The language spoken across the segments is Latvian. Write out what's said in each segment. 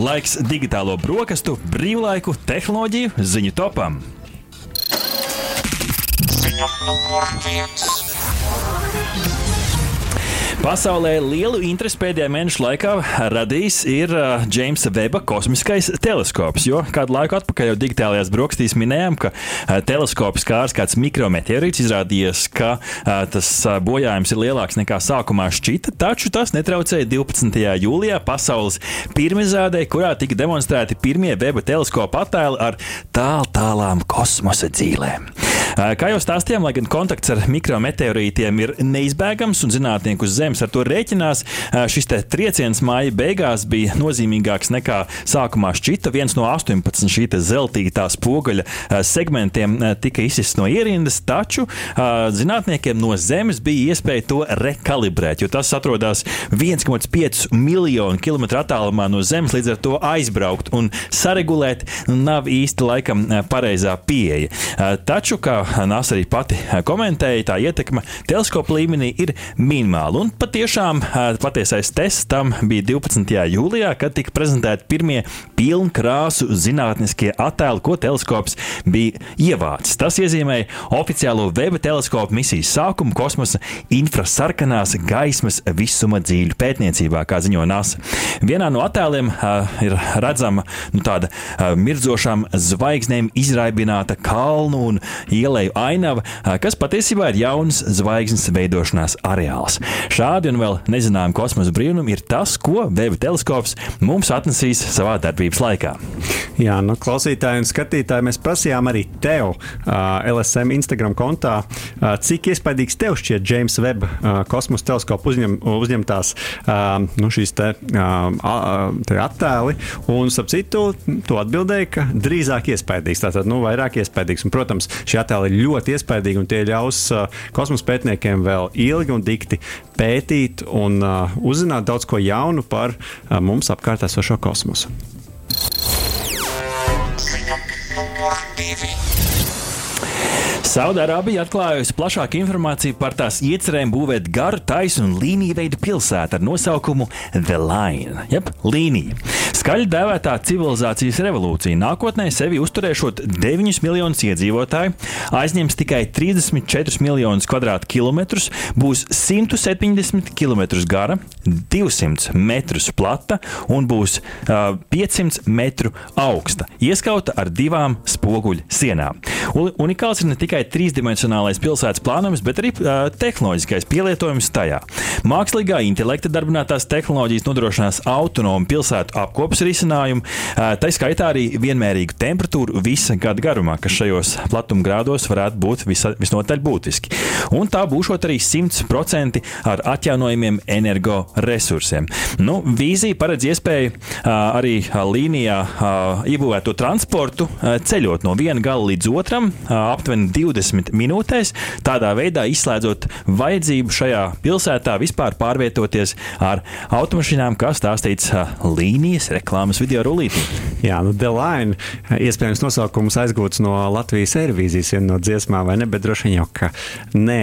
Laiks digitālo brokastu, brīvlaiku, tehnoloģiju, ziņu topam. Ziņa numur viens. Pasaulē lielu interesi pēdējā mēneša laikā radījis ir Džeimsa Veba kosmiskais teleskops. Jo kādu laiku atpakaļ jau digitālajās brokastīs minējām, ka teleskops kārs kāds mikrometeorīts izrādījās, ka tas bojājums ir lielāks nekā sākumā šķita, taču tas netraucēja 12. jūlijā pasaules pirmizrādē, kurā tika demonstrēti pirmie Veba teleskopa attēli ar tāl tālām kosmosa dzīvēm. Kā jau stāstījām, lai gan kontakts ar mikrometeorītiem ir neizbēgams un zinātnieku uz Zemes Zemes ar to rēķinās. Šis trieciens māja beigās bija nozīmīgāks nekā sākumā šķita. Viens no 18 šī zeltītā spoguļa segmentiem tika izsists no ierindas, taču zinātniekiem no Zemes bija iespēja to rekalibrēt, jo tas atrodas 1,5 miljonu kilometru attālumā no Zemes, līdz ar to aizbraukt un saregulēt nav īsti laikam pareizā pieeja. Taču, kā NASA arī pati komentēja, tā ietekme teleskopa līmenī ir minimāla. Un patiešām patiesais tests tam bija 12. jūlijā, kad tika prezentēti pirmie pilnkrāsu zinātniskie attēli, ko teleskops bija ievācis. Tas iezīmēja oficiālo Veba teleskopu misijas sākumu kosmosa infrasarkanās gaismas visuma dzīļu pētniecībā, kā ziņo NASA. Vienā no attēliem ir redzama nu, tāda mirdzošām zvaigznēm izraibināta kalnu un ieleju ainava, kas patiesībā ir jauns zvaigznes veidošanās areāls. Šā Šādi un vēl nezinām kosmosa brīnumi ir tas, ko Veba teleskops mums atnesīs savā darbības laikā. Jā, nu, klausītāji un skatītāji, mēs prasījām arī tev, uh, LSM Instagram kontā, uh, cik iespaidīgs tev šķiet James Webb uh, kosmosa teleskopa uzņem, uzņemtās nu, šīs te, te attēli. Un, ap citu, tu atbildēji, ka drīzāk iespaidīgs, tātad nu, vairāk iespaidīgs. Un, protams, šie attēli ir ļoti iespaidīgi un tie ļaus kosmosa pētniekiem vēl ilgi un dikti pētīt un uh, uzzināt daudz ko jaunu par uh, mums apkārt esošo kosmosu. Saudārābija atklājusi plašāku informāciju par tās iecerēm būvēt garu, taisnu un līniju veidu pilsētu ar nosaukumu The Line, jeb līnija. Skaļi dēvētā civilizācijas revolūcija nākotnē sevi uzturēšot 9 miljonus iedzīvotāju, aizņems tikai 34 miljonus kvadrātkilometrus, būs 170 km gara, 200 metrus plata un būs uh, 500 metru augsta, ieskauta ar divām spoguļu sienām. Unikāls ir ne tikai tikai trīsdimensionālais pilsētas plānojums, bet arī uh, tehnoloģiskais pielietojums tajā. Mākslīgā intelekta darbinātās tehnoloģijas nodrošinās autonomu pilsētu apkopes risinājumu, uh, tā skaitā arī vienmērīgu temperatūru visa gada garumā, kas šajos platumgrādos varētu būt visa, visnotaļ būtiski. Un tā būšot arī 100% ar atjaunojumiem energoresursiem. Nu, vīzija paredz iespēju uh, arī līnijā uh, iebūvēto transportu uh, ceļot no viena gala līdz otram uh, aptuveni 20 20 minūtēs, tādā veidā izslēdzot vajadzību šajā pilsētā vispār pārvietoties ar automašīnām, kā stāstīts līnijas reklāmas video rullītī. Jā, nu, Delaina, iespējams, nosaukums aizgūts no Latvijas aerobīzijas, viena no dziesmām, vai ne? Bet droši vien jau, ka nē,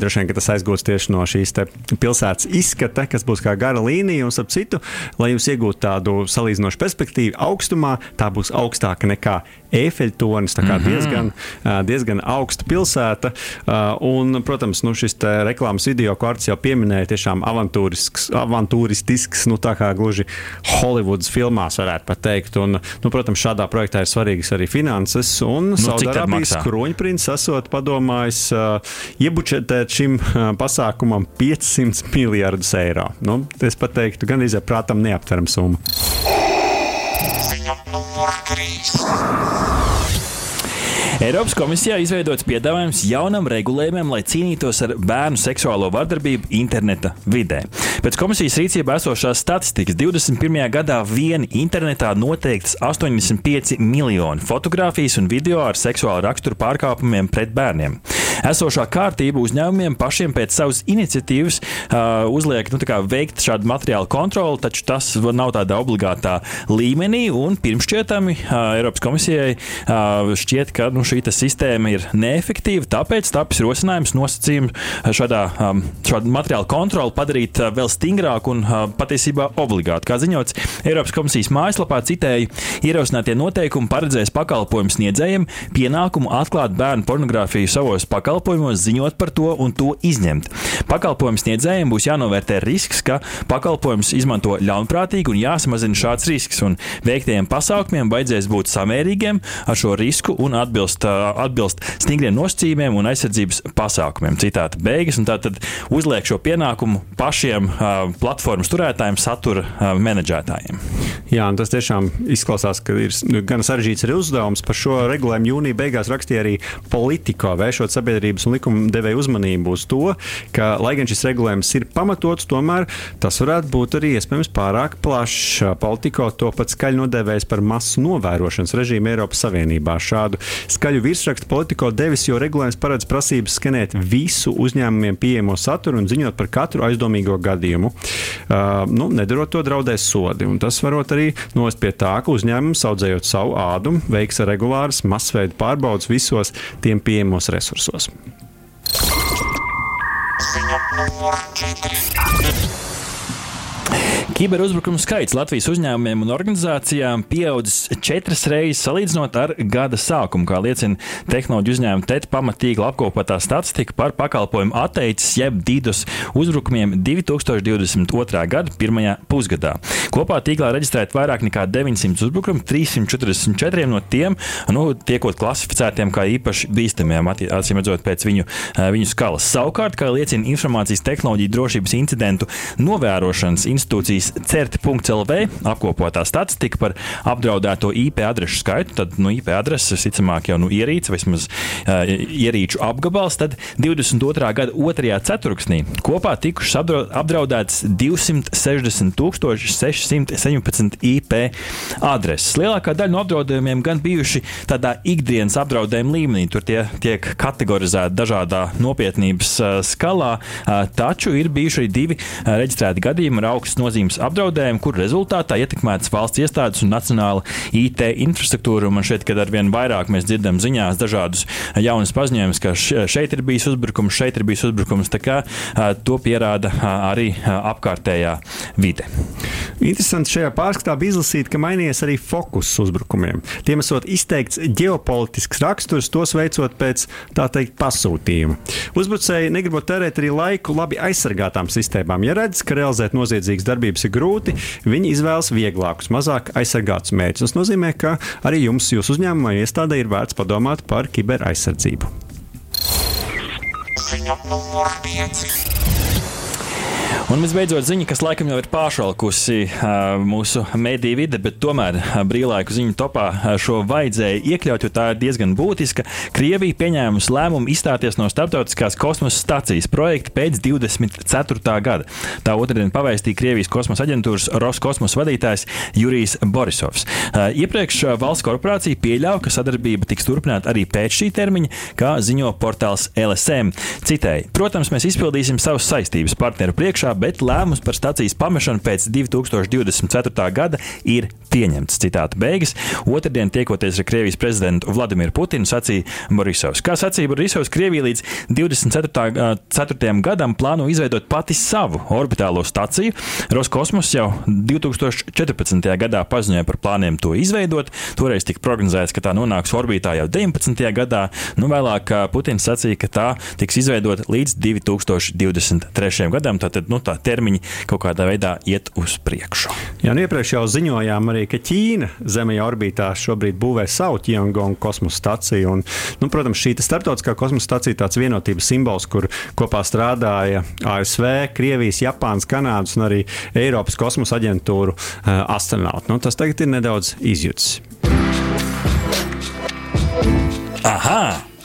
droši vien, ka tas aizgūts tieši no šīs pilsētas izskata, kas būs kā gara līnija, un ap citu, lai jūs iegūtu tādu salīdzinošu perspektīvu augstumā, tā būs augstāka nekā Eifeļtonis, tā kā mm -hmm. diezgan, diezgan augsta pilsēta. Un, protams, nu, šis reklāmas video, ko Arts jau pieminēja, tiešām avantūristisks, nu, tā kā gluži Hollywoods filmās varētu pat teikt. Un, nu, protams, šādā projektā ir svarīgas arī finanses. Un nu, Saudārābijas kroņprints esot padomājis uh, iebučetēt šim uh, pasākumam 500 miljardus eiro. Nu, es pat teiktu, gan izē prātam neaptveram summu. Ziņa numur 3. Eiropas komisijā izveidots piedāvājums jaunam regulējumam, lai cīnītos ar bērnu seksuālo vardarbību interneta vidē. Pēc komisijas rīcībā esošās statistikas 21. gadā vien internetā noteikts 85 miljoni fotografijas un video ar seksuālu raksturu pārkāpumiem pret bērniem. Esošā kārtība uzņēmumiem pašiem pēc savas iniciatīvas uh, uzliek nu, veikt šādu materiālu kontroli, taču tas nav tādā obligātā līmenī. Pirmšķietami uh, Eiropas komisijai uh, šķiet, ka nu, šī sistēma ir neefektīva. Tāpēc tapis rosinājums nosacījumu šādā, um, šādu materiālu kontroli padarīt uh, vēl stingrāku un uh, patiesībā obligātu. Kā ziņots Eiropas komisijas mājaslapā, citēji, ierosinātie noteikumi paredzēs pakalpojumu sniedzējiem pienākumu atklāt bērnu pornogrāfiju savos pakalpojumos, ziņot par to un to izņemt. Pakalpojumu sniedzējiem būs jānovērtē risks, ka pakalpojums izmanto ļaunprātīgi un jāsamazina šāds risks. Un veiktajiem pasākumiem vajadzēs būt samērīgiem ar šo risku un atbilst, atbilst stingriem nosacījumiem un aizsardzības pasākumiem. Citāta beigas, un tā tad uzliek šo pienākumu pašiem platformas turētājiem, satura menedžētājiem. Jā, tas tiešām izklausās, ka ir nu, gan sarežģīts arī uzdevums. Par šo regulējumu jūnija beigās rakstīja arī Politico, vēršot sabiedrības un likumdevēju uzmanību uz to, ka, lai gan šis regulējums ir pamatots, tomēr tas varētu būt arī iespējams pārāk plašs. Politico to pat skaļi nodēvējis par masu novērošanas režīmu Eiropas Savienībā. Šādu skaļu virsrakstu Politico devis, jo regulējums paredz prasības skenēt visu uzņēmumiem pieejamo saturu un ziņot par katru aizdomīgo gadījumu. Uh, nu, nedarot to draudēs sodi. Un tas varot arī novest pie tā, ka uzņēmums audzējot savu ādumu, veiks regulāras masveida pārbaudas visos tiem pieejamos resursos. Señor, no, no, no, no, no, no, no. Kiberuzbrukumu skaits Latvijas uzņēmumiem un organizācijām pieaudzis četras reizes salīdzinot ar gada sākumu, kā liecina tehnoloģiju uzņēmuma TET pamatīgla apkopotā statistika par pakalpojumu atteicis jeb dīdus uzbrukumiem 2022. gada pirmajā pusgadā. Kopā tīklā reģistrēta vairāk nekā 900 uzbrukumu, 344 no tiem nu, tiekot klasificētiem kā īpaši bīstamiem, acīm redzot, pēc viņu, eh, viņu skalas. Savukārt, kā liecina informācijas tehnoloģiju drošības incidentu novērošanas institūcijas certi.lv apkopotā statistika par apdraudēto IP adresu skaitu. Tad nu, IP adrese, visticamāk, jau nu, ierīce vismaz uh, ierīču apgabals. Tad 22. gada 2. ceturksnī kopā tikušas apdraudētas 260 617 IP adreses. Lielākā daļa no apdraudējumiem gan bijuši tādā ikdienas apdraudējuma līmenī. Tur tie tiek kategorizēti dažādā nopietnības uh, skalā, uh, taču ir bijuši arī divi uh, reģistrēti gadījumi ar augstu nozīmes nozīmes apdraudējumu, kur rezultātā ietekmētas valsts iestādes un nacionāla IT infrastruktūra. Man šeit, kad arvien vairāk mēs dzirdam ziņās dažādus jaunus paziņojumus, ka šeit ir bijis uzbrukums, šeit ir bijis uzbrukums, tā kā to pierāda arī apkārtējā vide. Interesanti šajā pārskatā bija izlasīt, ka mainījies arī fokus uzbrukumiem. Tiem esot izteikts ģeopolitisks raksturs, tos veicot pēc tā teikt pasūtījuma. Uzbrucēji negribot tērēt arī laiku labi aizsargātām sistēmām. Ja redz, ka realizēt noziedzīgas darbības darbs ir grūti, viņi izvēlas vieglākus, mazāk aizsargātus mērķus. Tas nozīmē, ka arī jums, jūsu uzņēmumā, iestādē ir vērts padomāt par kiberaizsardzību. Ziņa numur 5. Un visbeidzot, ziņa, kas laikam jau ir pāršalkusi mūsu mediju vide, bet tomēr brīvlaiku ziņu topā šo vajadzēja iekļaut, jo tā ir diezgan būtiska. Krievija pieņēmusi lēmumu izstāties no starptautiskās kosmosa stācijas projekta pēc 24. gada. Tā otrdien pavēstīja Krievijas kosmosa aģentūras Roskosmos vadītājs Jurijs Borisovs. Iepriekš valsts korporācija pieļāva, ka sadarbība tiks turpināta arī pēc šī termiņa, kā ziņo portāls LSM. Citēji, protams, mēs izpildīsim savas saistības partneru priekšā, bet lēmums par stacijas pamešanu pēc 2024. gada ir pieņemts. Citāta beigas. Otradien, tiekoties ar Krievijas prezidentu Vladimiru Putinu, sacīja Borisovs. Kā sacīja Borisovs, Krievija līdz 24. gadam plāno izveidot pati savu orbitālo staciju. Roskosmos jau 2014. gadā paziņoja par plāniem to izveidot. Toreiz tika prognozēts, ka tā nonāks orbītā jau 19. gadā. Nu, vēlāk Putins sacīja, ka tā tiks izveidota līdz 2023. gadam. Tātad nu, tā tā termiņi kaut kādā veidā iet uz priekšu. Jā, nu iepriekš jau ziņojām arī, ka Ķīna Zemē orbītā šobrīd būvē savu Tiangong kosmosa staciju. Un, nu, protams, šī starptautiskā kosmosa stacija ir tāds vienotības simbols, kur kopā strādāja ASV, Krievijas, Japānas, Kanādas un arī Eiropas kosmosa aģentūru uh, astronauti. Nu, tas tagad ir nedaudz izjūts. Aha!